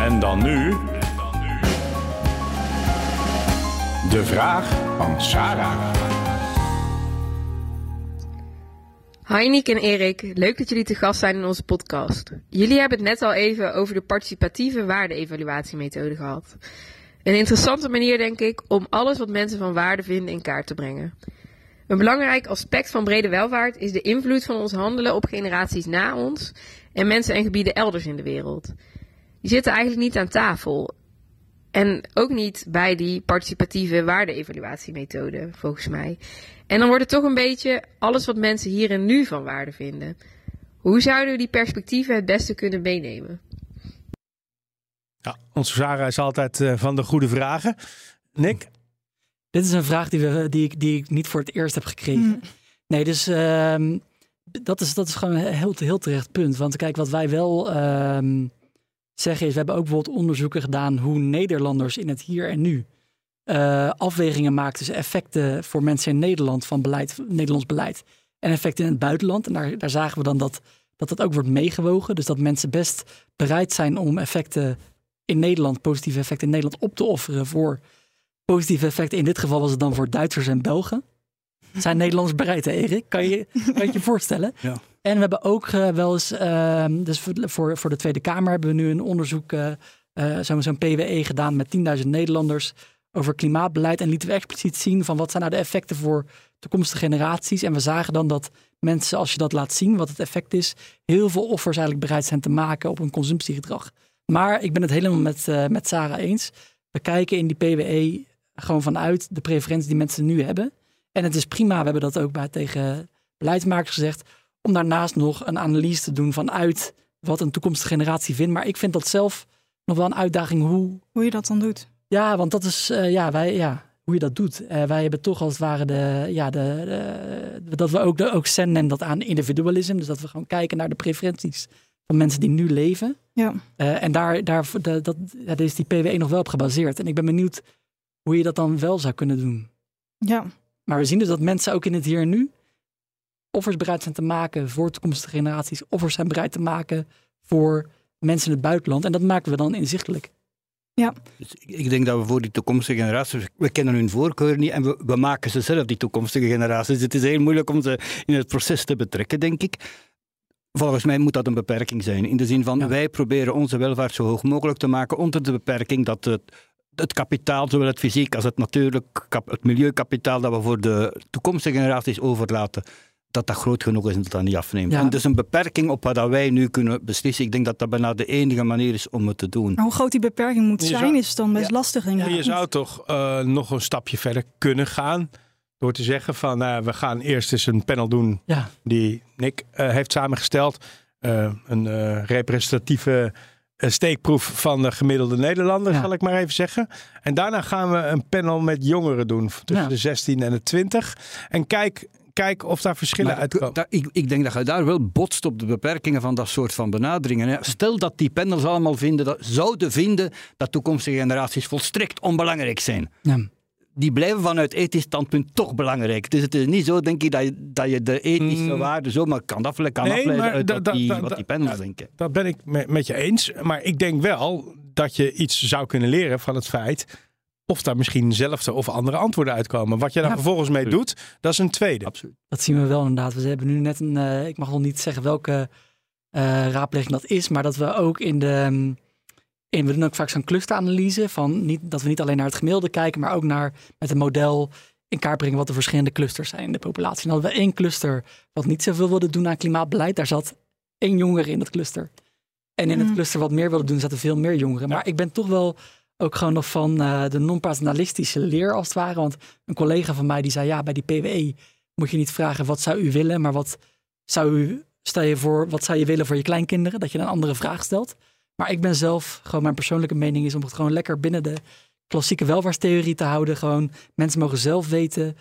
En dan nu. De vraag van Sarah. Hi Nick en Erik, leuk dat jullie te gast zijn in onze podcast. Jullie hebben het net al even over de participatieve waarde-evaluatiemethode gehad. Een interessante manier, denk ik, om alles wat mensen van waarde vinden in kaart te brengen. Een belangrijk aspect van brede welvaart is de invloed van ons handelen op generaties na ons en mensen en gebieden elders in de wereld. Die zitten eigenlijk niet aan tafel. En ook niet bij die participatieve waarde-evaluatiemethode, volgens mij. En dan wordt het toch een beetje alles wat mensen hier en nu van waarde vinden. Hoe zouden we die perspectieven het beste kunnen meenemen? Ja, onze Sarah is altijd eh, van de goede vragen. Nick? Dit is een vraag die, we, die, ik, die ik niet voor het eerst heb gekregen. Hm. Nee, dus ehm, dat, is, dat is gewoon een heel, heel terecht punt. Want kijk, wat wij wel ehm, zeggen is... we hebben ook bijvoorbeeld onderzoeken gedaan... hoe Nederlanders in het hier en nu... eh, afwegingen maken tussen effecten voor mensen in Nederland... van beleid, Nederlands beleid en effecten in het buitenland. En daar, daar zagen we dan dat, dat dat ook wordt meegewogen. Dus dat mensen best bereid zijn om effecten in Nederland... positieve effecten in Nederland op te offeren... voor positieve effecten. In dit geval was het dan voor Duitsers en Belgen. Zijn Nederlanders bereid, hè, Erik? Kan je kan je, je voorstellen? Ja. En we hebben ook eh, wel eens, ehm, dus voor, voor, de Tweede Kamer hebben we nu een onderzoek, zo'n zo'n PWE gedaan met 10.000 Nederlanders over klimaatbeleid. En lieten we expliciet zien van wat zijn nou de effecten voor toekomstige generaties. En we zagen dan dat mensen, als je dat laat zien, wat het effect is, heel veel offers eigenlijk bereid zijn te maken op een consumptiegedrag. Maar ik ben het helemaal met, eh, met Sarah eens. We kijken in die PWE gewoon vanuit de preferentie die mensen nu hebben. En het is prima, we hebben dat ook bij, tegen beleidsmakers gezegd, om daarnaast nog een analyse te doen vanuit wat een toekomstige generatie vindt. Maar ik vind dat zelf nog wel een uitdaging hoe. Hoe je dat dan doet. Ja, want dat is eh, ja, wij, ja, hoe je dat doet. Eh, wij hebben toch als het ware de. Ja, de, de- dat we ook, de, ook zenden dat aan individualisme. Dus dat we gewoon kijken naar de preferenties van mensen die nu leven. Ja. Eh, en daar, daar, de, dat, ja, daar is die PWE nog wel op gebaseerd. En ik ben benieuwd hoe je dat dan wel zou kunnen doen. Ja. Maar we zien dus dat mensen ook in het hier en nu offers bereid zijn te maken voor toekomstige generaties. Offers zijn bereid te maken voor mensen in het buitenland. En dat maken we dan inzichtelijk. Dus ik- denk dat we voor die toekomstige generaties, we kennen hun voorkeur niet en we, we maken ze zelf, die toekomstige generaties. Dus het is heel moeilijk om ze in het proces te betrekken, denk ik. Volgens mij moet dat een beperking zijn. In de zin van, Ja. wij proberen onze welvaart zo hoog mogelijk te maken onder de beperking dat het, het kapitaal, zowel het fysiek als het natuurlijk, het milieukapitaal dat we voor de toekomstige generaties overlaten, dat dat groot genoeg is en dat dat niet afneemt. Ja. En dus een beperking op wat dat wij nu kunnen beslissen, ik denk dat dat bijna de enige manier is om het te doen. Maar hoe groot die beperking moet Je zijn, zou- is dan best lastig. Ik. Je zou toch eh, nog een stapje verder kunnen gaan. Door te zeggen van nou, we gaan eerst eens een panel doen Ja, die Nick eh, heeft samengesteld. Eh, een eh, representatieve steekproef van de gemiddelde Nederlander, Ja. zal ik maar even zeggen. En daarna gaan we een panel met jongeren doen, tussen Ja. de 16 en de 20. En kijk, kijk of daar verschillen Maar uitkomen. da- ik, ik denk dat je daar wel botst op de beperkingen van dat soort van benaderingen. hè. Stel dat die panels allemaal vinden, dat, zouden vinden dat toekomstige generaties volstrekt onbelangrijk zijn. Ja. Die blijven vanuit ethisch standpunt toch belangrijk. Dus het is niet zo, denk ik, dat je, dat je de ethische Mm. waarden zomaar kan, afle kan Nee, afleiden maar uit da- wat, da- die, da- wat die panels denken. Dat ben ik me- met je eens. Maar ik denk wel dat je iets zou kunnen leren van het feit. Of daar misschien dezelfde of andere antwoorden uitkomen. Wat je daar Ja, vervolgens mee doet, dat is een tweede. Absoluut. Dat zien we wel inderdaad. We hebben nu net een, eh, ik mag nog niet zeggen welke eh, raadpleging dat is, maar dat we ook in de, mm, in, we doen ook vaak zo'n clusteranalyse van niet, dat we niet alleen naar het gemiddelde kijken, maar ook naar met een model in kaart brengen wat de verschillende clusters zijn in de populatie. En dan hadden we één cluster wat niet zoveel wilde doen aan klimaatbeleid. Daar zat één jongere in dat cluster. En in het Mm. cluster wat meer wilde doen, zaten veel meer jongeren. Maar ik ben toch wel ook gewoon nog van eh, de non-paternalistische leer als het ware. Want een collega van mij die zei, ja, bij die PWE moet je niet vragen wat zou u willen, maar wat zou u, stel je voor, wat zou je willen voor je kleinkinderen? Dat je een andere vraag stelt. Maar ik ben zelf, gewoon mijn persoonlijke mening is om het gewoon lekker binnen de klassieke welvaartstheorie te houden. Gewoon mensen mogen zelf weten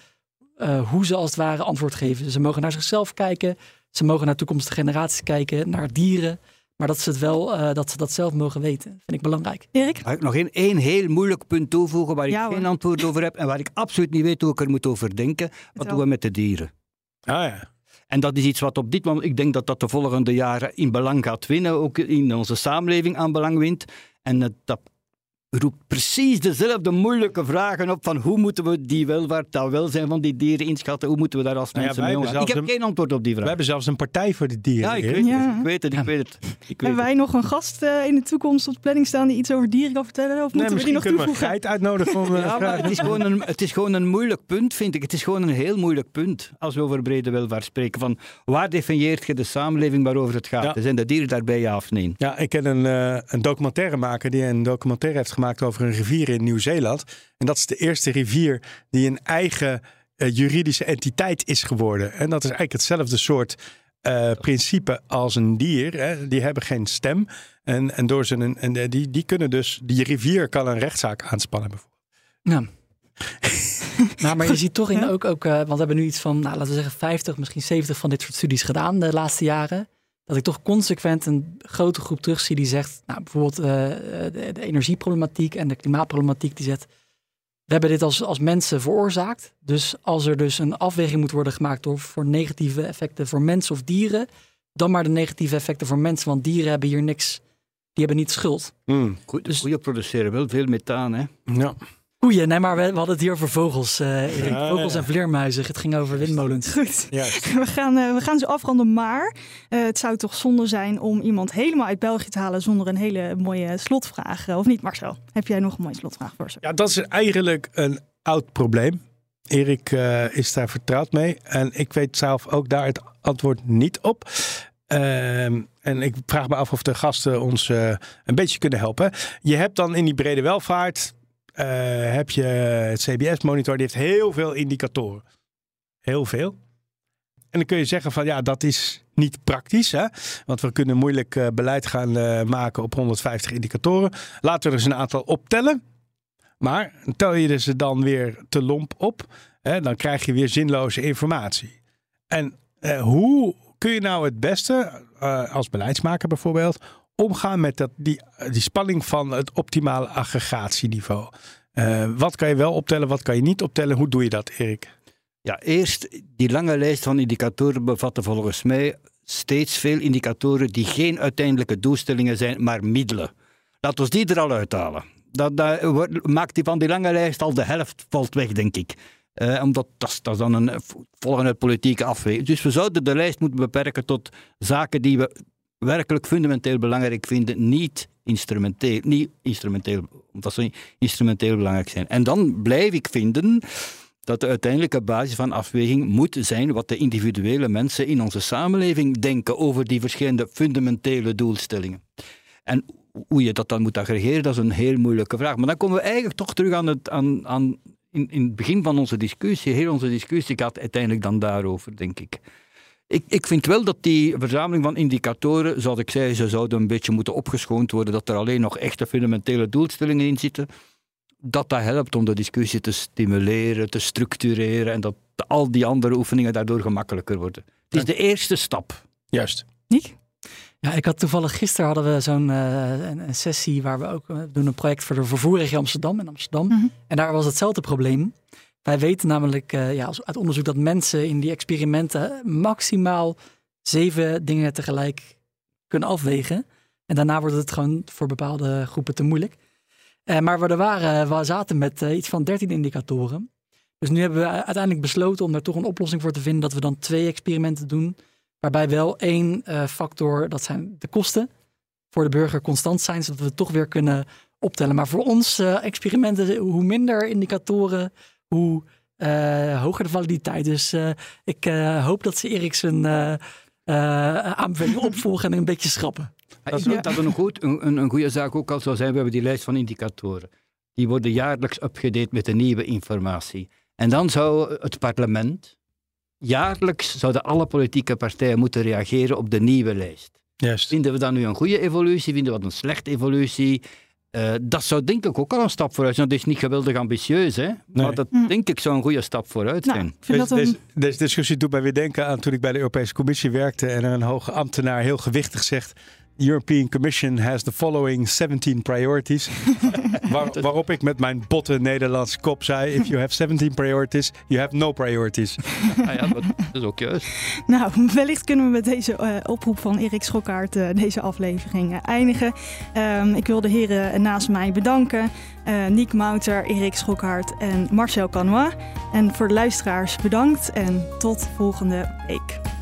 eh, hoe ze als het ware antwoord geven. Ze mogen naar zichzelf kijken, ze mogen naar toekomstige generaties kijken, naar dieren. Maar dat ze het wel, eh, dat ze dat zelf mogen weten, vind ik belangrijk. Erik? Mag ik nog één, één heel moeilijk punt toevoegen waar ik Ja, geen antwoord over heb en waar ik absoluut niet weet hoe ik er moet over denken? Wat doen we met de dieren? Ah ja. En dat is iets wat op dit moment, ik denk dat dat de volgende jaren in belang gaat winnen, ook in onze samenleving aan belang wint. En het- dat roept precies dezelfde moeilijke vragen op van hoe moeten we die welvaart, dat welzijn van die dieren inschatten, hoe moeten we daar als Nou ja, mensen mee omgaan? Ik heb geen antwoord op die We vraag. hebben zelfs een partij voor de dieren. Ja, ik weet, Ja. het, ik weet het, ik weet het. Ik weet Hebben wij nog een gast eh, in de toekomst op de planning staan die iets over dieren kan vertellen? Of Nee, moeten we die misschien nog kunnen we een toevoegen? geit uitnodigen om eh, Ja, maar vragen. het is, gewoon een, het is gewoon een moeilijk punt, vind ik. Het is gewoon een heel moeilijk punt als we over brede welvaart spreken. Van waar definieert je de samenleving waarover het gaat? Ja. Zijn de dieren daarbij ja of nee? Ja, ik ken een, eh, een documentairemaker die een documentaire heeft gemaakt over een rivier in Nieuw-Zeeland. En dat is de eerste rivier die een eigen eh, juridische entiteit is geworden. En dat is eigenlijk hetzelfde soort eh, principe als een dier. Hè. Die hebben geen stem. En, en, door zijn, en eh, die, die kunnen dus, die rivier kan een rechtszaak aanspannen bijvoorbeeld. Ja. nou, maar je ziet toch in Ja. ook, ook eh, want we hebben nu iets van, nou, laten we zeggen, 50, misschien 70 van dit soort studies gedaan de laatste jaren. Dat ik toch consequent een grote groep terugzie die zegt, nou, bijvoorbeeld eh, de, de energieproblematiek en de klimaatproblematiek, die zegt, we hebben dit als, als mensen veroorzaakt. Dus als er dus een afweging moet worden gemaakt door, voor negatieve effecten voor mensen of dieren, dan maar de negatieve effecten voor mensen, want dieren hebben hier niks, die hebben niet schuld. Hmm. Goed, Dus- produceren wel veel methaan, hè? Ja. Koeien, nee, maar we, we hadden het hier over vogels, eh Erik. Ja, Vogels ja. en vleermuizen. Het ging over windmolens. Goed. Juist. We gaan, eh, we gaan zo afronden, maar eh, het zou toch zonde zijn om iemand helemaal uit België te halen zonder een hele mooie slotvraag. Of niet, Marcel? Heb jij nog een mooie slotvraag voor ze? Ja, dat is eigenlijk een oud probleem. Erik eh, is daar vertrouwd mee. En ik weet zelf ook daar het antwoord niet op. Ehm, en ik vraag me af of de gasten ons eh, een beetje kunnen helpen. Je hebt dan in die brede welvaart... eh, heb je het CBS-monitor. Die heeft heel veel indicatoren. Heel veel. En dan kun je zeggen van ja, dat is niet praktisch. Hè? Want we kunnen moeilijk eh, beleid gaan eh, maken op 150 indicatoren. Laten we er eens een aantal optellen. Maar tel je ze dan weer te lomp op, hè, dan krijg je weer zinloze informatie. En hoe kun je nou het beste, als beleidsmaker bijvoorbeeld, omgaan met dat, die, die spanning van het optimale aggregatieniveau? Eh, wat kan je wel optellen, wat kan je niet optellen? Hoe doe je dat, Erik? Ja, eerst, die lange lijst van indicatoren bevatten volgens mij steeds veel indicatoren die geen uiteindelijke doelstellingen zijn, maar middelen. Laten we die er al uithalen. Dat, dat maakt die van die lange lijst al de helft valt weg, denk ik. Eh, omdat dat, dat dan een volgende politieke afweging. Dus we zouden de lijst moeten beperken tot zaken die we werkelijk fundamenteel belangrijk vinden, niet instrumenteel, niet instrumenteel omdat ze instrumenteel belangrijk zijn. En dan blijf ik vinden dat de uiteindelijke basis van afweging moet zijn wat de individuele mensen in onze samenleving denken over die verschillende fundamentele doelstellingen. En hoe je dat dan moet aggregeren, dat is een heel moeilijke vraag. Maar dan komen we eigenlijk toch terug aan het, aan, aan, in, in het begin van onze discussie. Heel onze discussie gaat uiteindelijk dan daarover, denk ik. Ik, ik vind wel dat die verzameling van indicatoren, zoals ik zei, ze zouden een beetje moeten opgeschoond worden, dat er alleen nog echte fundamentele doelstellingen in zitten. Dat dat helpt om de discussie te stimuleren, te structureren en dat al die andere oefeningen daardoor gemakkelijker worden. Het is de eerste stap. Juist. Niek? Ja, ik had toevallig gisteren hadden we zo'n uh, een, een, sessie waar we ook uh, doen een project voor de vervoerregie Amsterdam in Amsterdam. Mhm. En daar was hetzelfde probleem. Wij weten namelijk uh, ja, uit onderzoek dat mensen in die experimenten maximaal zeven dingen tegelijk kunnen afwegen. En daarna wordt het gewoon voor bepaalde groepen te moeilijk. maar we er waren, we zaten met iets van 13 indicatoren. Dus nu hebben we uiteindelijk besloten om daar toch een oplossing voor te vinden. Dat we dan twee experimenten doen. Waarbij wel één uh, factor, dat zijn de kosten, voor de burger constant zijn. Zodat we het toch weer kunnen optellen. Maar voor ons uh, experimenten, hoe minder indicatoren, hoe uh, hoger de validiteit. Dus ik hoop dat ze Eriksen aanbeveling opvolgen en een beetje schrappen. Ja, ik denk dat een, goed, een, een goede zaak ook al zou zijn. We hebben die lijst van indicatoren. Die worden jaarlijks upgedate met de nieuwe informatie. En dan zou het parlement, jaarlijks zouden alle politieke partijen moeten reageren op de nieuwe lijst. Juist. Vinden we dat nu een goede evolutie? Vinden we dat een slechte evolutie? Uh, dat zou denk ik ook al een stap vooruit zijn. Dat is niet geweldig ambitieus, hè? Nee. maar dat Hm. denk ik zou een goede stap vooruit Nou, zijn. ik vind Deze, dat een... deze, deze discussie doet mij weer denken aan toen ik bij de Europese Commissie werkte en een hoge ambtenaar heel gewichtig zegt. The European Commission has the following 17 priorities. Waar, waarop ik met mijn botte Nederlands kop zei: If you have 17 priorities, you have no priorities. Ah ja, dat is ook juist. Nou, wellicht kunnen we met deze uh, oproep van Erik Schokkaert uh, deze aflevering uh, eindigen. Um, ik wil de heren naast mij bedanken. Niek Mouter, Erik Schokkaert en Marcel Canois. En voor de luisteraars bedankt en tot volgende week.